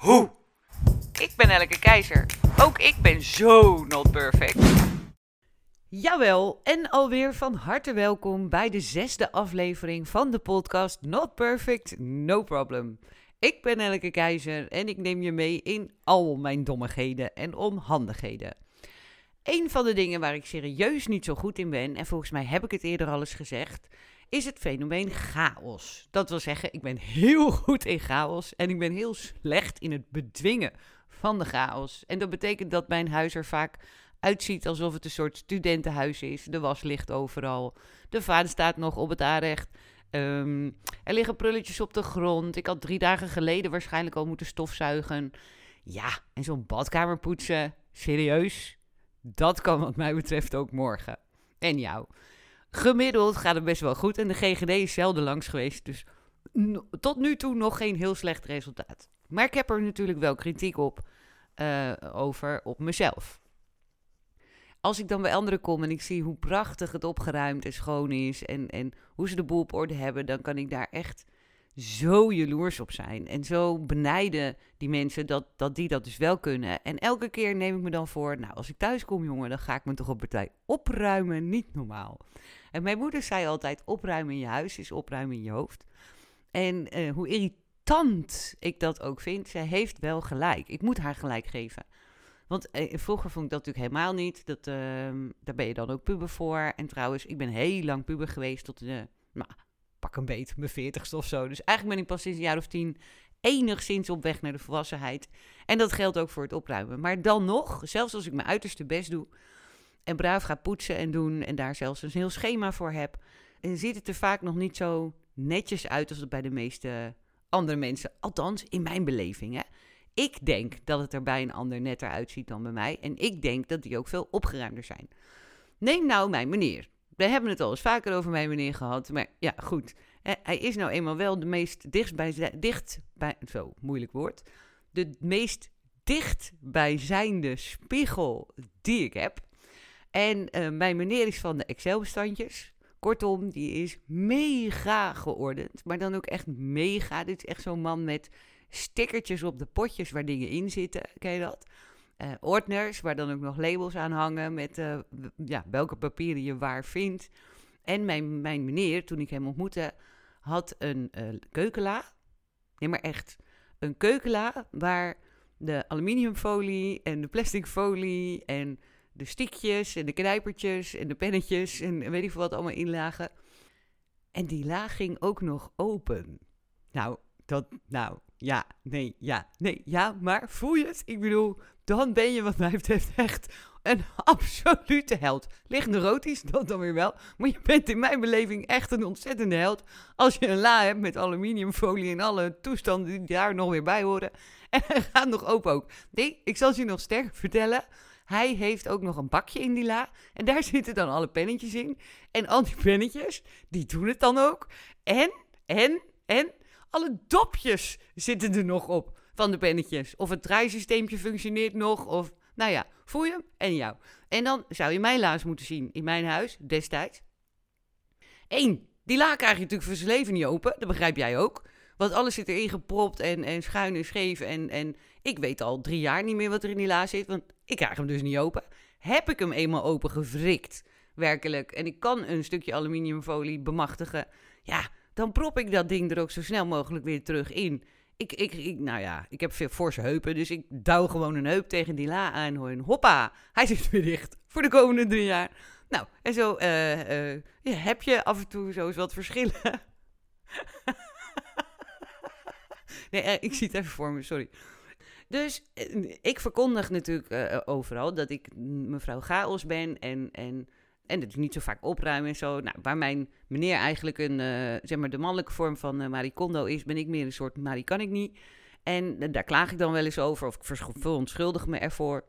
hoe. Ik ben Elke Keizer. Ook ik ben zo not perfect. Jawel, en alweer van harte welkom bij de zesde aflevering van de podcast Not Perfect, No Problem. Ik ben Elke Keizer en ik neem je mee in al mijn dommigheden en onhandigheden. Een van de dingen waar ik serieus niet zo goed in ben, en volgens mij heb ik het eerder al eens gezegd, is het fenomeen chaos. Dat wil zeggen, ik ben heel goed in chaos en ik ben heel slecht in het bedwingen van de chaos. En dat betekent dat mijn huis er vaak uitziet alsof het een soort studentenhuis is. De was ligt overal. De vader staat nog op het aanrecht. Um, er liggen prulletjes op de grond. Ik had drie dagen geleden waarschijnlijk al moeten stofzuigen. Ja, en zo'n badkamer poetsen. Serieus? Dat kan wat mij betreft ook morgen. En jou. Gemiddeld gaat het best wel goed en de GGD is zelden langs geweest. Dus tot nu toe nog geen heel slecht resultaat. Maar ik heb er natuurlijk wel kritiek op uh, over op mezelf. Als ik dan bij anderen kom en ik zie hoe prachtig het opgeruimd en schoon is en, en hoe ze de boel op orde hebben, dan kan ik daar echt zo jaloers op zijn. En zo benijden die mensen dat, dat die dat dus wel kunnen. En elke keer neem ik me dan voor, nou, als ik thuis kom, jongen, dan ga ik me toch op partij opruimen. Niet normaal. En mijn moeder zei altijd, opruimen in je huis is opruimen in je hoofd. En uh, hoe irritant ik dat ook vind, zij heeft wel gelijk. Ik moet haar gelijk geven. Want eh, vroeger vond ik dat natuurlijk helemaal niet. Dat, uh, daar ben je dan ook puber voor. En trouwens, ik ben heel lang puber geweest tot de... Nou, pak een beet, mijn veertigste of zo. Dus eigenlijk ben ik pas sinds een jaar of tien enigszins op weg naar de volwassenheid. En dat geldt ook voor het opruimen. Maar dan nog, zelfs als ik mijn uiterste best doe en braaf ga poetsen en doen en daar zelfs een heel schema voor heb, en ziet het er vaak nog niet zo netjes uit als het bij de meeste andere mensen. Althans, in mijn beleving. Hè. Ik denk dat het er bij een ander netter uitziet dan bij mij. En ik denk dat die ook veel opgeruimder zijn. Neem nou mijn meneer we hebben het al eens vaker over mijn meneer gehad. Maar ja, goed. Hij is nou eenmaal wel de meest dicht bij, zo moeilijk woord. De meest dichtbijzijnde spiegel die ik heb. En uh, mijn meneer is van de Excel-bestandjes. Kortom, die is mega geordend. Maar dan ook echt mega. Dit is echt zo'n man met stickertjes op de potjes waar dingen in zitten. Ken je dat? Uh, ordners, waar dan ook nog labels aan hangen met uh, ja, welke papieren je waar vindt. En mijn, mijn meneer, toen ik hem ontmoette, had een uh, keukenla. Nee, maar echt. Een keukenla waar de aluminiumfolie en de plasticfolie en de stiekjes en de knijpertjes en de pennetjes en weet ik veel wat allemaal in lagen. En die la ging ook nog open. Nou, dat, nou, ja, nee, ja, nee, ja, maar voel je het? Ik bedoel, dan ben je wat mij betreft echt een absolute held. Ligt neurotisch, dat dan weer wel. Maar je bent in mijn beleving echt een ontzettende held. Als je een la hebt met aluminiumfolie en alle toestanden die daar nog weer bij horen. En hij gaat nog open ook. Nee, ik zal je nog sterker vertellen. Hij heeft ook nog een bakje in die la. En daar zitten dan alle pennetjes in. En al die pennetjes, die doen het dan ook. En, en, en, alle dopjes zitten er nog op van de pennetjes. Of het draaisysteempje functioneert nog. Of, nou ja, voel je hem en jou. En dan zou je mijn laars moeten zien in mijn huis destijds. Eén, die la krijg je natuurlijk voor zijn leven niet open. Dat begrijp jij ook. Want alles zit erin gepropt en, en schuin en scheef. En, en ik weet al drie jaar niet meer wat er in die la zit. Want ik krijg hem dus niet open. Heb ik hem eenmaal open gewrikt, werkelijk. En ik kan een stukje aluminiumfolie bemachtigen. Ja, dan prop ik dat ding er ook zo snel mogelijk weer terug in. Ik, ik, ik, nou ja, ik heb veel forse heupen, dus ik douw gewoon een heup tegen die la aan. En hoppa, hij zit weer dicht voor de komende drie jaar. Nou, en zo uh, uh, ja, heb je af en toe zo eens wat verschillen. nee, uh, ik zie het even voor me, sorry. Dus ik verkondig natuurlijk overal dat ik mevrouw Chaos ben en... en en dat is niet zo vaak opruimen en zo. Nou, waar mijn meneer eigenlijk een, uh, zeg maar, de mannelijke vorm van uh, Marie Kondo is, ben ik meer een soort Marie kan ik niet. En daar klaag ik dan wel eens over of ik verontschuldig me ervoor.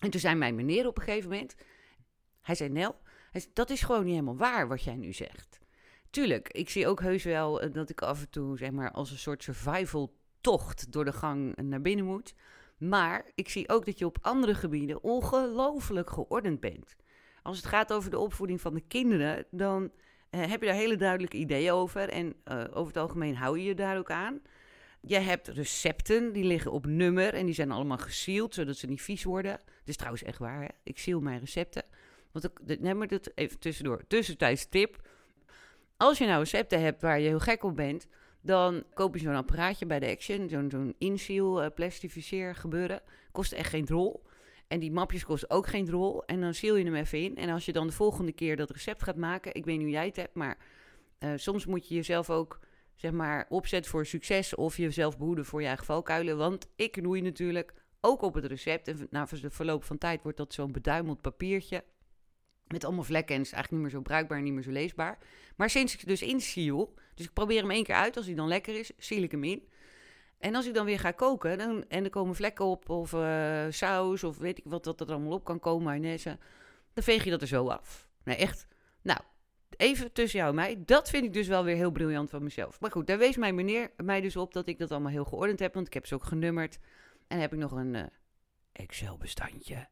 En toen zei mijn meneer op een gegeven moment, hij zei, Nel, dat is gewoon niet helemaal waar wat jij nu zegt. Tuurlijk, ik zie ook heus wel eh, dat ik af en toe, zeg maar, als een soort survival tocht door de gang naar binnen moet. Maar ik zie ook dat je op andere gebieden ongelooflijk geordend bent. Als het gaat over de opvoeding van de kinderen, dan uh, heb je daar hele duidelijke ideeën over. En uh, over het algemeen hou je je daar ook aan. Je hebt recepten, die liggen op nummer en die zijn allemaal gesield, zodat ze niet vies worden. Dat is trouwens echt waar, hè? ik seal mijn recepten. Want ik, neem maar dat even tussendoor. Tussentijds tip. Als je nou recepten hebt waar je heel gek op bent, dan koop je zo'n apparaatje bij de Action, zo'n zo'n inseal, uh, plastificeer gebeuren. Kost echt geen drol. En die mapjes kosten ook geen drol. En dan seal je hem even in. En als je dan de volgende keer dat recept gaat maken, ik weet niet hoe jij het hebt, maar uh, soms moet je jezelf ook zeg maar, opzet voor succes of jezelf behoeden voor je eigen valkuilen. Want ik knoei natuurlijk ook op het recept. En na de verloop van tijd wordt dat zo'n beduimeld papiertje. Met allemaal vlekken en is eigenlijk niet meer zo bruikbaar en niet meer zo leesbaar. Maar sinds ik dus insiel, dus ik probeer hem één keer uit. Als hij dan lekker is, ziel ik hem in. En als ik dan weer ga koken dan, en er komen vlekken op of uh, saus of weet ik wat dat er allemaal op kan komen, mayonaise. Dan veeg je dat er zo af. Nee, echt. Nou, even tussen jou en mij. Dat vind ik dus wel weer heel briljant van mezelf. Maar goed, daar wees mijn meneer mij dus op dat ik dat allemaal heel geordend heb. Want ik heb ze ook genummerd. En heb ik nog een uh, Excel-bestandje.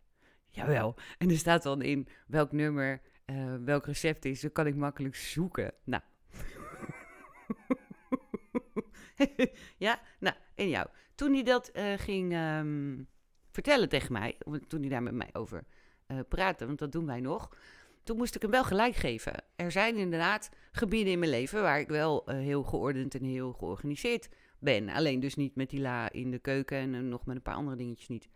Jawel. En er staat dan in welk nummer, uh, welk recept is. Dan kan ik makkelijk zoeken. Nou. ja, nou, en jou. Toen hij dat uh, ging um, vertellen tegen mij, toen hij daar met mij over uh, praatte, want dat doen wij nog toen moest ik hem wel gelijk geven. Er zijn inderdaad gebieden in mijn leven waar ik wel uh, heel geordend en heel georganiseerd ben. Alleen dus niet met die la in de keuken en nog met een paar andere dingetjes niet.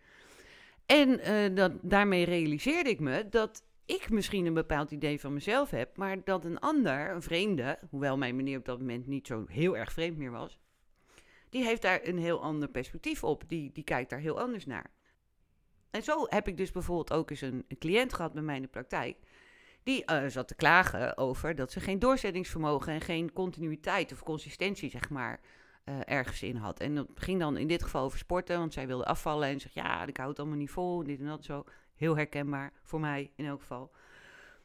En dat, daarmee realiseerde ik me dat ik misschien een bepaald idee van mezelf heb, maar dat een ander, een vreemde, hoewel mijn meneer op dat moment niet zo heel erg vreemd meer was, die heeft daar een heel ander perspectief op. Die, die kijkt daar heel anders naar. En zo heb ik dus bijvoorbeeld ook eens een, cliënt gehad bij mij in de praktijk die uh, zat te klagen over dat ze geen doorzettingsvermogen en geen continuïteit of consistentie, zeg maar, uh, ergens in had. En dat ging dan in dit geval over sporten, want zij wilde afvallen en zegt, ja, ik hou het allemaal niet vol, dit en dat zo. Heel herkenbaar, voor mij in elk geval.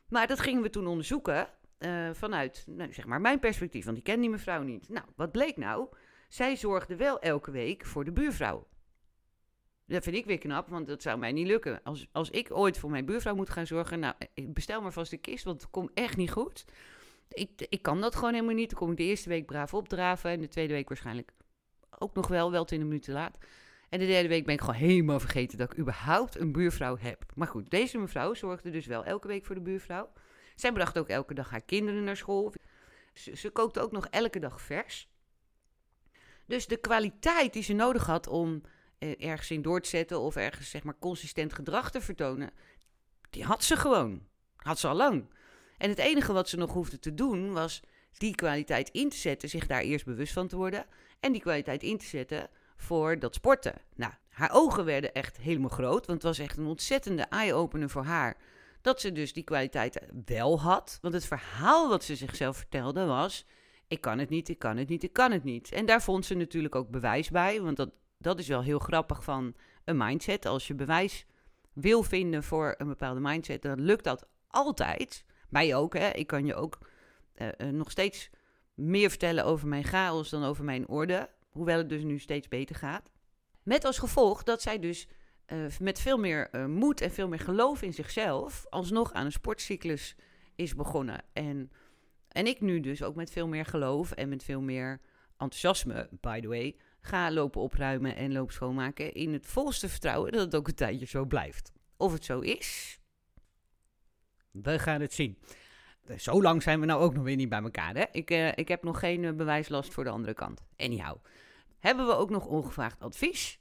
Maar dat gingen we toen onderzoeken uh, vanuit, nou, zeg maar, mijn perspectief, want ik ken die mevrouw niet. Nou, wat bleek nou? Zij zorgde wel elke week voor de buurvrouw. Dat vind ik weer knap, want dat zou mij niet lukken. Als, als ik ooit voor mijn buurvrouw moet gaan zorgen, nou, bestel maar vast de kist, want het komt echt niet goed. Ik, ik kan dat gewoon helemaal niet. Dan kom ik de eerste week braaf opdraven en de tweede week waarschijnlijk ook nog wel, wel twintig minuten laat. En de derde week ben ik gewoon helemaal vergeten dat ik überhaupt een buurvrouw heb. Maar goed, deze mevrouw zorgde dus wel elke week voor de buurvrouw. Zij bracht ook elke dag haar kinderen naar school. Ze, ze kookte ook nog elke dag vers. Dus de kwaliteit die ze nodig had om eh, ergens in door te zetten of ergens zeg maar consistent gedrag te vertonen, die had ze gewoon. Had ze al lang. En het enige wat ze nog hoefde te doen was die kwaliteit in te zetten, zich daar eerst bewust van te worden en die kwaliteit in te zetten voor dat sporten. Nou, haar ogen werden echt helemaal groot, want het was echt een ontzettende eye-opener voor haar dat ze dus die kwaliteit wel had. Want het verhaal wat ze zichzelf vertelde was: ik kan het niet, ik kan het niet, ik kan het niet. En daar vond ze natuurlijk ook bewijs bij, want dat dat is wel heel grappig van een mindset. Als je bewijs wil vinden voor een bepaalde mindset, dan lukt dat altijd. Mij ook, hè. Ik kan je ook uh, uh, nog steeds meer vertellen over mijn chaos dan over mijn orde. Hoewel het dus nu steeds beter gaat. Met als gevolg dat zij dus uh, met veel meer moed en veel meer geloof in zichzelf... alsnog aan een sportcyclus is begonnen. En, en ik nu dus ook met veel meer geloof en met veel meer enthousiasme, by the way... Ga lopen opruimen en loop schoonmaken in het volste vertrouwen dat het ook een tijdje zo blijft. Of het zo is, we gaan het zien. Zo lang zijn we nou ook nog weer niet bij elkaar. Hè? Ik, uh, ik heb nog geen uh, bewijslast voor de andere kant. Anyhow, hebben we ook nog ongevraagd advies?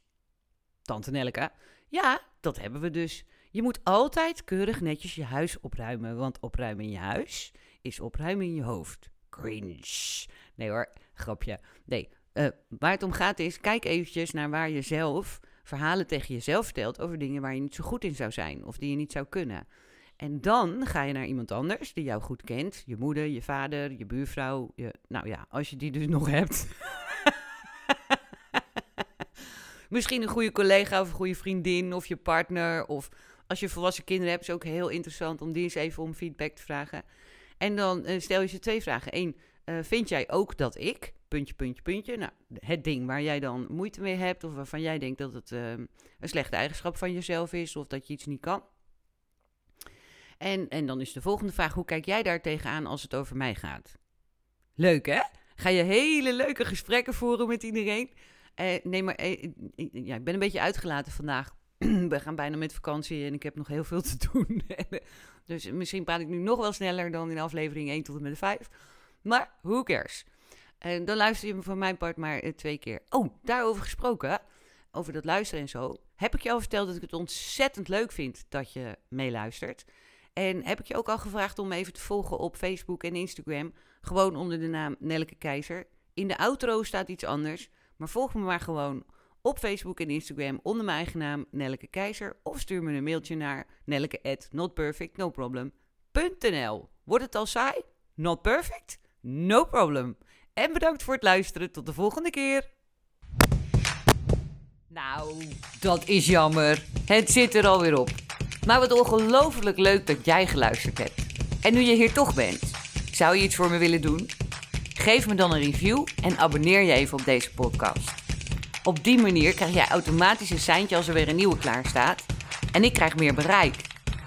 Tante Nelke? Ja, dat hebben we dus. Je moet altijd keurig netjes je huis opruimen, want opruimen in je huis is opruimen in je hoofd. Cringe. Nee hoor, grapje. Nee, uh, waar het om gaat is, kijk eventjes naar waar je zelf verhalen tegen jezelf vertelt over dingen waar je niet zo goed in zou zijn of die je niet zou kunnen. En dan ga je naar iemand anders die jou goed kent. Je moeder, je vader, je buurvrouw. Je, nou ja, als je die dus nog hebt. misschien een goede collega of een goede vriendin of je partner. Of als je volwassen kinderen hebt, is ook heel interessant om die eens even om feedback te vragen. En dan eh, stel je ze twee vragen. Eén, eh, vind jij ook dat ik, puntje, puntje, puntje, nou, het ding waar jij dan moeite mee hebt of waarvan jij denkt dat het uh, een slechte eigenschap van jezelf is of dat je iets niet kan. En, en dan is de volgende vraag, hoe kijk jij daar tegenaan als het over mij gaat? Leuk hè? Ga je hele leuke gesprekken voeren met iedereen. Uh, nee, maar ja, ik ben een beetje uitgelaten vandaag. We gaan bijna met vakantie en ik heb nog heel veel te doen. dus misschien praat ik nu nog wel sneller dan in aflevering 1 tot en met 5. Maar who cares? En dan luister je me van mijn part maar twee keer. Oh, daarover gesproken, over dat luisteren en zo. Heb ik je al verteld dat ik het ontzettend leuk vind dat je meeluistert. En heb ik je ook al gevraagd om even te volgen op Facebook en Instagram. Gewoon onder de naam Nelke Keizer. In de outro staat iets anders. Maar volg me maar gewoon op Facebook en Instagram onder mijn eigen naam Nelleke Keizer. Of stuur me een mailtje naar nelleke at notperfectnoproblem.nl Wordt het al saai? Not perfect? No problem. En bedankt voor het luisteren. Tot de volgende keer. Nou, dat is jammer. Het zit er alweer op. Maar wat ongelooflijk leuk dat jij geluisterd hebt. En nu je hier toch bent, zou je iets voor me willen doen? Geef me dan een review en abonneer je even op deze podcast. Op die manier krijg jij automatisch een seintje als er weer een nieuwe klaar staat. En ik krijg meer bereik.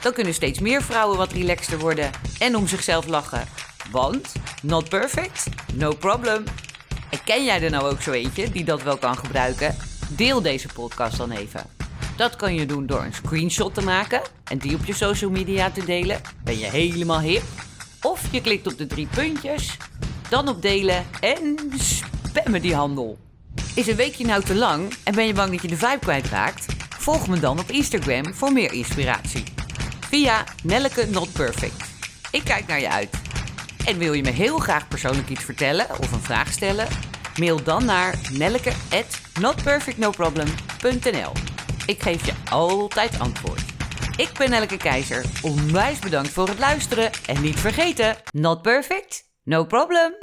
Dan kunnen steeds meer vrouwen wat relaxter worden en om zichzelf lachen. Want, not perfect? No problem. En ken jij er nou ook zo eentje die dat wel kan gebruiken? Deel deze podcast dan even. Dat kan je doen door een screenshot te maken en die op je social media te delen. Ben je helemaal hip? Of je klikt op de drie puntjes, dan op delen en spammen die handel. Is een weekje nou te lang en ben je bang dat je de vibe kwijtraakt? Volg me dan op Instagram voor meer inspiratie. Via Nelleke Not Perfect. Ik kijk naar je uit. En wil je me heel graag persoonlijk iets vertellen of een vraag stellen? Mail dan naar nelleke@notperfectnoproblem.nl. Ik geef je altijd antwoord. Ik ben Nelleke Keizer. Onwijs bedankt voor het luisteren en niet vergeten, not perfect, no problem.